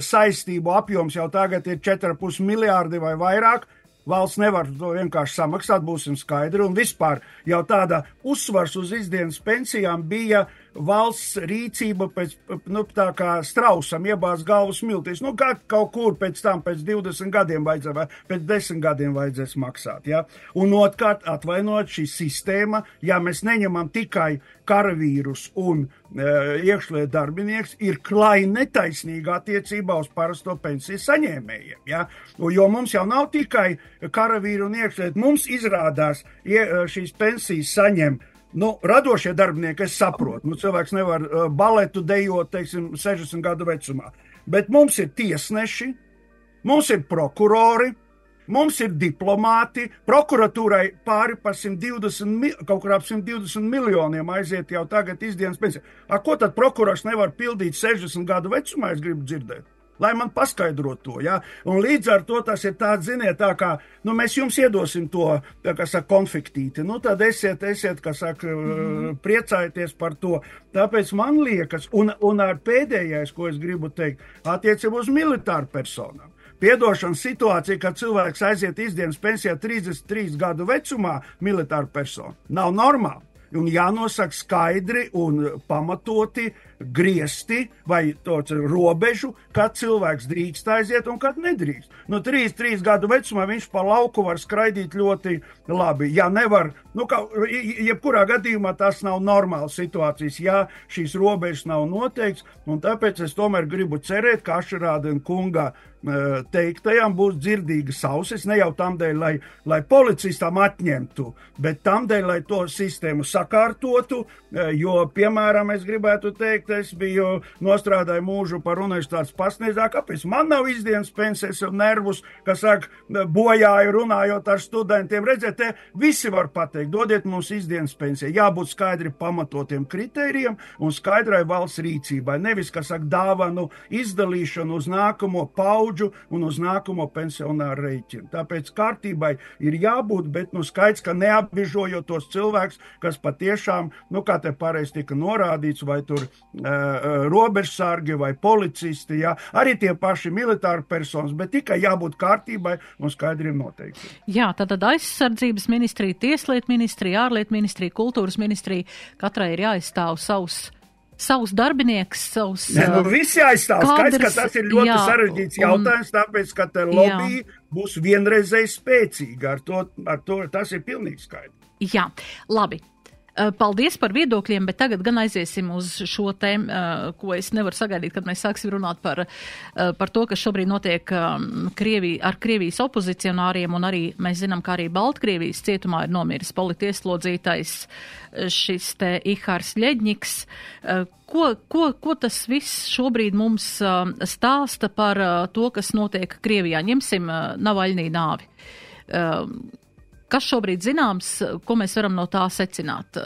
Speaker 2: Saistību apjoms jau tagad ir 4,5 miljārdi vai vairāk. Valsts nevar to vienkārši samaksāt, būsim skaidri. Un vispār jau tāda uzsvars uz izdienas pensijām bija uh, valsts rīcība pēc, nu, tā kā strausam iebāz galvas smiltīs. Nu, kā kaut kur pēc tam, pēc 20 gadiem vajadzēs, vai pēc 10 gadiem vajadzēs maksāt, ja? Un otrkārt, atvainot šī sistēma, ja mēs neņemam tikai karavīrus un e, iekšlietu darbinieks, ir klai netaisnīga attiecībā uz parasto pensiju saņēmējiem, ja? Jo mums jau nav tikai karavīru un iekšlietu, mums izrādās, ja šīs pensijas saņem Nu, radošie darbinieki, es saprotu, nu, cilvēks nevar uh, baletu dejot, teiksim, 60 gadu vecumā. Bet mums ir tiesneši, mums ir prokurori, mums ir diplomāti. Prokuratūrai pāri par 120, kaut kur ap 120 miljoniem aiziet jau tagad izdienas pensija. Ar ko tad prokurors nevar pildīt 60 gadu vecumā, es gribu dzirdēt? Lai man paskaidro to. Ja? Un līdz ar to tas ir tāds, ziniet, tā kā nu, mēs jums iedosim to, kā saka, konfektīti. Nu, tad esiet, esiet, kā saka, mm. priecājieties par to. Tāpēc man liekas, un, un ar pēdējais, ko es gribu teikt, attiecībā uz militāru personām. Piedošana situācija, kad cilvēks aiziet izdienas pensijā 33 gadu vecumā, militāra persona, nav normāla. Un jānosaka skaidri un pamatoti uh, griesti vai robežu, kad cilvēks drīkst aiziet un kad nedrīkst. No 3, 3 gadu vecumā viņš pa lauku var skraidīt ļoti labi. Ja nevar, nu, kā, jebkurā gadījumā tas nav normāls situācijas, ja šīs robežas nav noteikts, un tāpēc es tomēr gribu cerēt, ka Ašarāda un kunga teiktajām būs dzirdīgas ausis, ne jau tam dēļ, lai, lai policistam atņemtu, bet tam dēļ, lai to sistēmu sakārtotu, jo, piemēram, es gribētu teikt, es biju nostrādāju mūžu par universitātes pasniedzēju, kāpēc man nav izdienas pensijas un nervus, kas saka, bojāju runājot ar studentiem. Redziet, te visi var pateikt, dodiet mums izdienas pensiju. Jābūt skaidri pamatotiem kritērijiem un skaidrai valsts rīcībai. Nevis, kas saka, dāvanu izdalīšanu uz nākamo paudžu un uz nākamo pensionāru rēķinu. Tāpēc kārtībai ir jābūt, bet nu skaidrs, ka neapbežojot tos cilvēkus, kas patiešām, nu kā te pareizi tika norādīts, vai tur robežsargi vai policisti, jā, arī tie paši militāri personas, bet tikai jābūt kārtībai un skaidriem noteikumiem.
Speaker 1: Jā, tātad aizsardzības ministrija, tieslietu ministrija, ārlietu ministrija, kultūras ministrija, katrai ir jāizstāv savs savus darbinieks, savus.
Speaker 2: Ne, nu, visi aizstāv. Skaidrs, ka tas ir ļoti jā, sarežģīts jautājums, un, tāpēc, ka te lobby jā. būs vienreizēji spēcīga. Ar to, ar to tas ir pilnīgi skaidrs.
Speaker 1: Jā, labi. Eh, paldies par viedokļiem, bet tagad gan aiziesim uz šo tēmu, eh, ko es nevaru sagaidīt, kad mēs sāksim runāt par, eh, par to, kas šobrīd notiek Krievī, ar Krievijas opozicionāriem, un arī mēs zinām, ka arī Baltkrievijas cietumā ir nomiris politieslodzītais šis te Ihārs Ļeģņiks. Ko, ko, ko tas viss šobrīd mums stāsta par to, kas notiek Krievijā? Ņemsim Navaļnī nāvi Kas šobrīd zināms, ko mēs varam no tā secināt?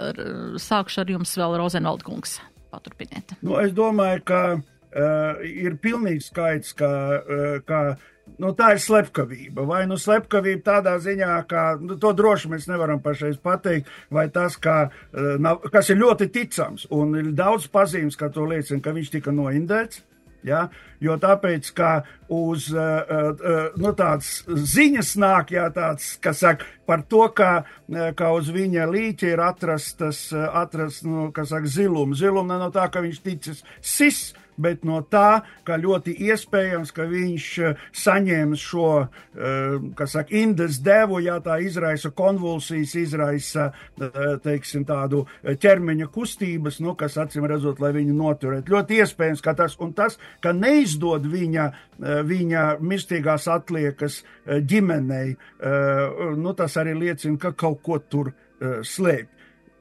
Speaker 1: Sākšu ar jums vēl Rozenvalda kungs. Paturpiniet.
Speaker 2: Nu, es domāju, ka uh, ir pilnīgi skaidrs, ka, uh, ka nu, tā ir slepkavība. Vai nu slepkavība tādā ziņā, ka nu, to droši mēs nevaram pašreiz pateikt, vai tas, ka, uh, nav, kas ir ļoti ticams un ir daudz pazīmes, ka to liecina, ka viņš tika noindēts. Ja? Jo tāpēc, ka uz uh, uh, nu, tādas ziņas nāk, jā, tāds, kas saka par to, ka, ka uz viņa līķa ir atrastas, atrast, nu, kas saka, zilums. Zilums ne no tā, ka viņš ticis sis, bet no tā, ka ļoti iespējams, ka viņš eh, saņēma šo, eh, kas saka, indes devu, ja tā izraisa konvulsijas, izraisa, eh, teiksim, tādu ķermeņa kustības, nu, kas acīm redzot, lai viņu noturētu. Ļoti iespējams, ka tas un tas, ka neizdod viņa, viņa mirstīgās atliekas ģimenei, nu, tas arī liecina, ka kaut ko tur slēpj.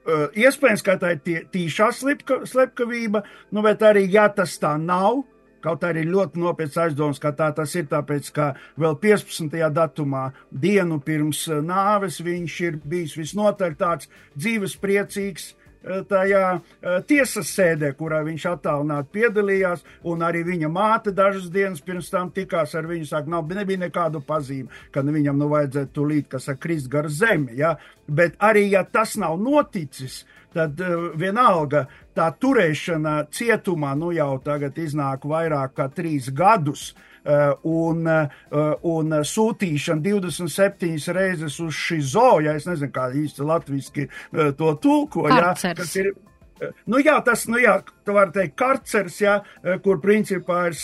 Speaker 2: Uh, iespējams, ka tā ir tie, tīšā slepka, slepkavība, nu, bet arī, ja tas tā nav, kaut arī ļoti nopietns aizdoms, ka tā tas ir, tāpēc, ka vēl 15. datumā, dienu pirms nāves, viņš ir bijis visnotaļ tāds dzīves priecīgs, Eh, tajā eh, tiesas sēdē, kurā viņš attālināti piedalījās, un arī viņa māte dažas dienas pirms tam tikās ar viņu, saka, nav, nebija nekādu pazīmi, ka viņam nu vajadzētu tūlīt, kas ar krist gar zemi, ja? bet arī, ja tas nav noticis, tad uh, vienalga tā turēšana cietumā, nu jau tagad iznāk vairāk kā trīs gadus, Eh, un, eh, un sūtīšana 27 reizes uz šī zoja, es nezinu, kā īsti latviski eh, to tulko,
Speaker 1: jā, kas ir
Speaker 2: Nu, jā, tas nu, jā, var teikt, karcers, jā, kur principā ir,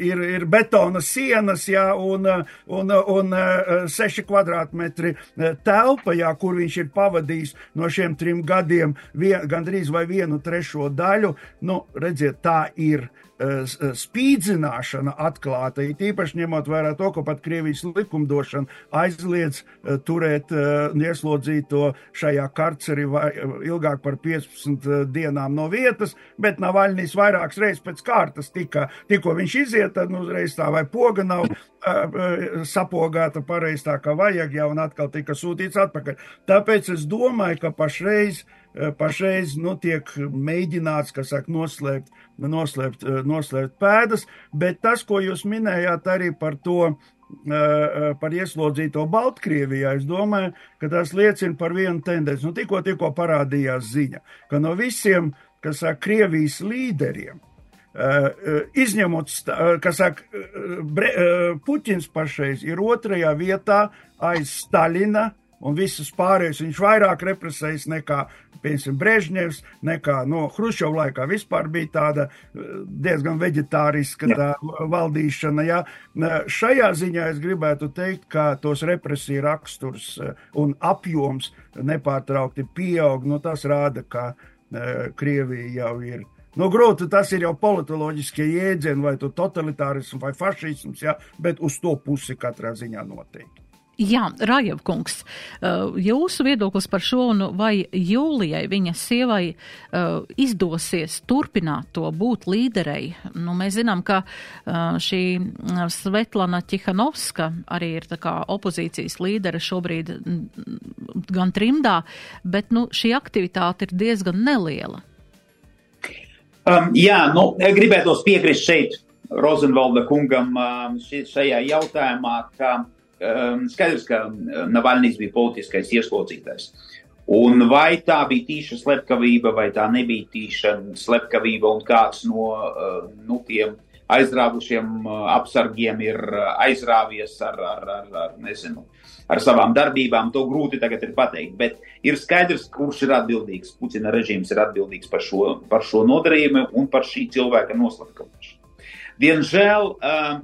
Speaker 2: ir, ir betona sienas jā, un, un, un 6 kvadrātmetri telpa, jā, kur viņš ir pavadījis no šiem trim gadiem vien, gandrīz vai vienu trešo daļu. Nu, redziet, tā ir spīdzināšana atklāta, it īpaši ņemot vērā to, ka pat Krievijas likumdošana aizliedz eh, turēt ieslodzīto šajā karcerī ilgāk par 15 dienām no vietas, bet Navaļnīs vairākas reizes pēc kārtas tika, tikko viņš iziet, tad nu, uzreiz tā vai poga nav sapogāta pareizi tā, kā vajag, jau un atkal tika sūtīts atpakaļ. Tāpēc es domāju, ka pašreiz uh, Eh, pašreiz nu, tiek mēģināts, saka, noslēpt, noslēpt, eh, noslēpt pēdas, bet tas, ko jūs minējāt arī par to, eh, par ieslodzīto Baltkrievijā, es domāju, ka tas liecina par vienu tendenci. Nu, tikko, tikko parādījās ziņa, ka no visiem, kas saka, Krievijas līderiem, izņemot, kas saka, Puķins pašreiz ir otrajā vietā aiz Staļina, un visus pārējos viņš vairāk represējas nekā, piemēram, Brežņevs, nekā no Hruščova laikā vispār bija tāda eh, diezgan veģetāriska tā valdīšana. Jā. Šajā ziņā es gribētu teikt, ka tos represiju raksturs eh, un apjoms nepārtraukti pieaug. Nu, tas rāda, ka eh, Krievija jau ir Nu, grūti tas ir jau politoloģiskie jēdzieni, vai totalitārisms vai fašisms, ja, bet uz to pusi katrā ziņā noteikti.
Speaker 1: Jā, Rājevkungs, uh, jūsu viedoklis par šo un vai Jūlijai, viņa sievai, uh, izdosies turpināt to būt līderei? Nu, mēs zinām, ka uh, šī Svetlana Čihanovska arī ir tā kā opozīcijas līdere šobrīd gan trimdā, bet nu, šī aktivitāte ir diezgan neliela.
Speaker 3: Um, jā, nu, gribētos piekrist šeit Rozenvalda kungam um, šajā jautājumā, ka skaidrs, ka Navalnijas bija politiskais ieslodzītais. Un vai tā bija tīša slepkavība, vai tā nebija tīša slepkavība, un kāds no uh, nu, tiem aizrāvušiem apsargiem ir aizrāvies ar, ar, ar, ar nezinu, ar savām darbībām, to grūti tagad ir pateikt. Bet ir skaidrs, kurš ir atbildīgs. Putina režīms ir atbildīgs par šo, par šo nodarījumu un par šī cilvēka noslapkavošanu. Diemžēl uh,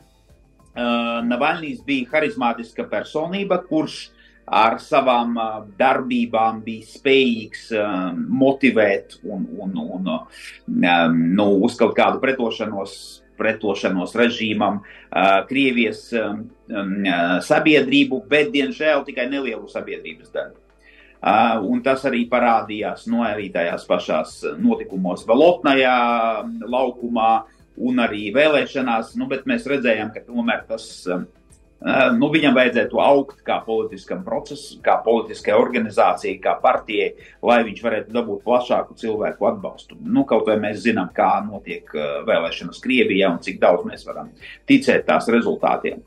Speaker 3: uh, Navalnijas bija harizmātiska personība, kurš ar savām uh, darbībām bija spējīgs uh, motivēt un, un, un um, nu, uz kaut kādu pretošanos, pretošanos režīmam, uh, Krievijas um, sabiedrību, bet, diemžēl, tikai nelielu sabiedrības daļu. Uh, un tas arī parādījās no arī tajās pašās notikumos Valotnajā laukumā un arī vēlēšanās, nu, bet mēs redzējām, ka tomēr tas uh, nu, viņam vajadzētu augt kā politiskam procesam, kā politiskai organizācijai, kā partijai, lai viņš varētu dabūt plašāku cilvēku atbalstu. Nu, kaut vai mēs zinām, kā notiek vēlēšanas Krievijā un cik daudz mēs varam ticēt tās rezultātiem.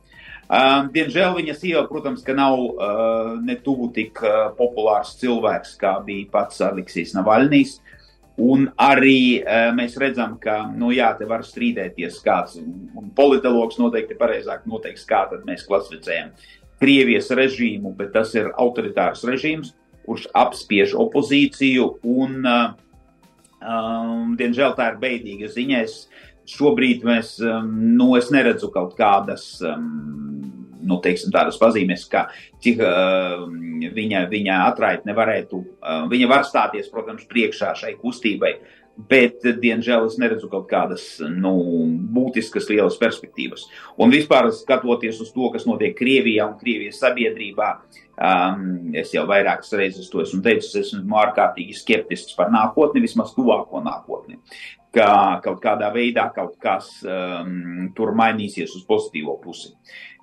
Speaker 3: Uh, diemžēl viņa sieva, protams, nav uh, ne tuvu tik uh, populārs cilvēks, kā bija pats Aleksijs Navaļnīs. Uh, Un arī uh, mēs redzam, ka, nu, jā, te var strīdēties kāds, un politologs noteikti pareizāk noteiks, kā mēs klasificējam Krievijas režīmu, bet tas ir autoritārs režīms, kurš apspiež opozīciju, un, uh, um, diemžēl, tā ir beidīga ziņa. Es šobrīd mēs, um, nu, es neredzu kaut kādas um, nu, teiksim, tādas pazīmes, ka cik uh, viņa, viņa atraitne varētu, uh, viņa var stāties, protams, priekšā šai kustībai, bet, diemžēl, es neredzu kaut kādas nu, būtiskas, lielas perspektīvas. Un vispār skatoties uz to, kas notiek Krievijā un Krievijas sabiedrībā, um, es jau vairākas reizes to esmu teicis, esmu ārkārtīgi skeptisks par nākotni, vismaz tuvāko nākotni ka kaut kādā veidā kaut kas um, tur mainīsies uz pozitīvo pusi.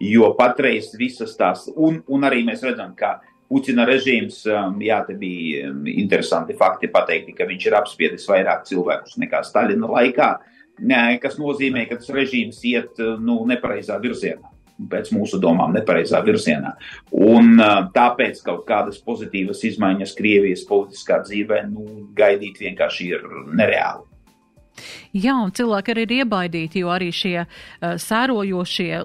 Speaker 3: Jo patreiz visas tās, un, un arī mēs redzam, ka Putina režīms, um, jā, te bija um, interesanti fakti pateikti, ka viņš ir apspiedis vairāk cilvēkus nekā Staļina laikā, kas nozīmē, ka tas režīms iet uh, nu, nepareizā virzienā pēc mūsu domām, nepareizā virzienā. Un tāpēc kaut kādas pozitīvas izmaiņas Krievijas politiskā dzīvē nu, gaidīt vienkārši ir nereāli.
Speaker 1: Jā, un cilvēki arī ir iebaidīti, jo arī šie uh, sērojošie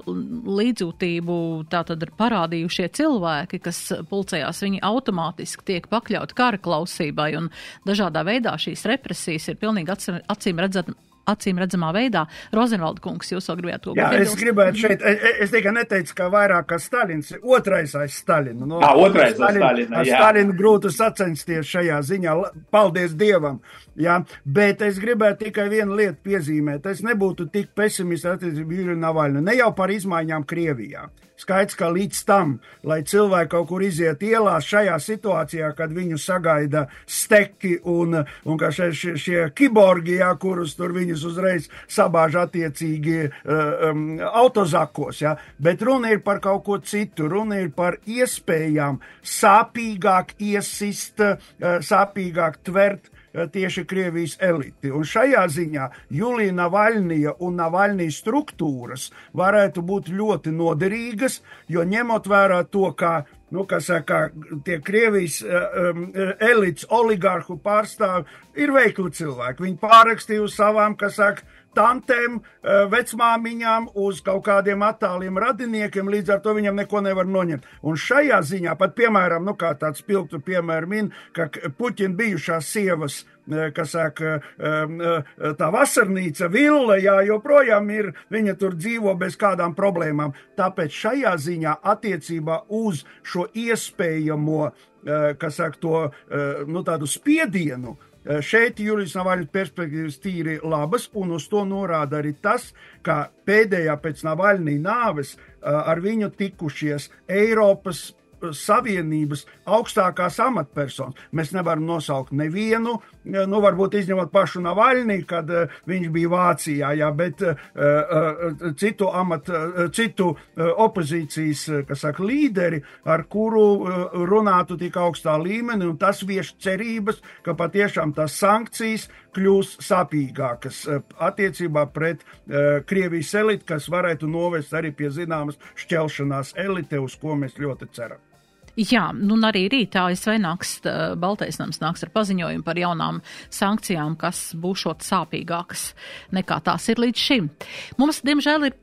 Speaker 1: līdzjūtību tātad ir parādījušie cilvēki, kas pulcējās, viņi automātiski tiek pakļauti kara klausībai, un dažādā veidā šīs represijas ir pilnīgi acīm redzami acīm redzamā veidā. Rozenvalda kungs, jūs vēl gribētu to
Speaker 2: pateikt? Jā, es gribētu šeit, es, es tikai neteicu, ka vairāk kā Stalins, otrais aiz Stalinu.
Speaker 3: No, à, otrais aiz Stalinu.
Speaker 2: Ar Stalinu grūti sacensties šajā ziņā, paldies Dievam. Jā, bet es gribētu tikai vienu lietu piezīmēt. Es nebūtu tik pesimists attiecībā Jūriju Navaļnu, ne jau par izmaiņām Krievijā. Skaidrs, ka līdz tam, lai cilvēki kaut kur iziet ielās šajā situācijā, kad viņu sagaida steki un, un ka šie, šie, šie kiborgi, jā, kurus tur viņus uzreiz sabāž attiecīgi um, autozakos, jā, bet runa ir par kaut ko citu, runa ir par iespējām sāpīgāk iesist, uh, sāpīgāk tvert Eh, tieši Krievijas eliti. Un šajā ziņā Julija Navaļnija un Navaļnijas struktūras varētu būt ļoti noderīgas, jo ņemot vērā to, kā nu, kas saka, tie Krievijas um, elites, oligarhu pārstāvi ir veikli cilvēki. Viņi pārakstīja uz savām, kas saka, tantēm, eh, vecmāmiņām, uz kaut kādiem attāliem radiniekiem, līdz ar to viņam neko nevar noņemt. Un šajā ziņā, pat piemēram, nu, tāds piltu piemēram min, ka Puķina bijušās sievas eh, kas saka, tā vasarnīca, villa, jā, joprojām ir, viņa tur dzīvo bez kādām problēmām. Tāpēc šajā ziņā attiecībā uz šo iespējamo, kas saka, to, nu, tādu spiedienu, šeit Jurijs Navaļņas perspektīvas tīri labas, un uz to norāda arī tas, ka pēdējā pēc Navaļņa nāves ar viņu tikušies Eiropas Savienības augstākās amatpersonas. Mēs nevaram nosaukt nevienu, nu, varbūt izņemot pašu Navaļnī, kad uh, viņš bija Vācijā, jā, bet uh, uh, citu amat, citu opozīcijas, saka, līderi, ar kuru runātu tik augstā līmenī, un tas vieš cerības, ka patiešām tās sankcijas kļūs sāpīgākas uh, attiecībā pret Krievijas elitu, kas varētu novest arī pie zināmas šķelšanās elite, uz ko mēs ļoti ceram.
Speaker 1: Jā, nu arī rītā ASV nāks, Baltais nams nāks ar paziņojumu par jaunām sankcijām, kas būšot sāpīgākas nekā tās ir līdz šim. Mums, diemžēl, ir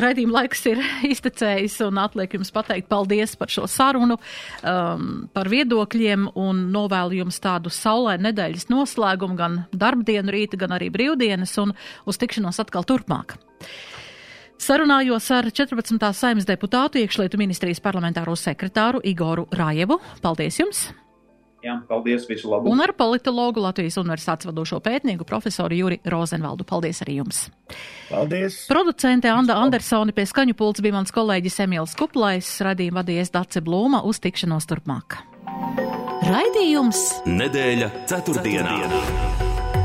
Speaker 1: raidījuma laiks ir iztecējis un atliek jums pateikt paldies par šo sarunu, um, par viedokļiem un novēlu jums tādu saulē nedēļas noslēgumu gan darbdienu rīta, gan arī brīvdienas un uz tikšanos atkal turpmāk. Sarunājos ar 14. saimnes deputātu iekšlietu ministrijas parlamentāro sekretāru Igoru Rajevu. Paldies jums!
Speaker 3: Jā, paldies, visu labu!
Speaker 1: Un ar politologu Latvijas universitātes vadošo pētnieku profesoru Juri Rozenvaldu. Paldies arī jums!
Speaker 2: Paldies!
Speaker 1: Producente Anda Andersoni pie skaņu pults bija mans kolēģis Emīls Kuplais, radījuma vadījies Dace Blūma uz tikšanos turpmāk.
Speaker 4: Raidījums Nedēļa ceturtdienā. ceturtdienā.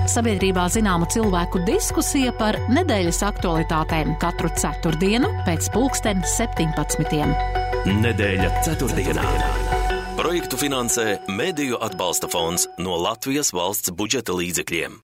Speaker 1: Sabiedrībā zināma cilvēku diskusija par nedēļas aktualitātēm katru ceturtdienu pēc pulksten 17.
Speaker 4: Nedēļa ceturtdienā. Projektu finansē Mēdīju atbalsta fonds no Latvijas valsts budžeta līdzekļiem.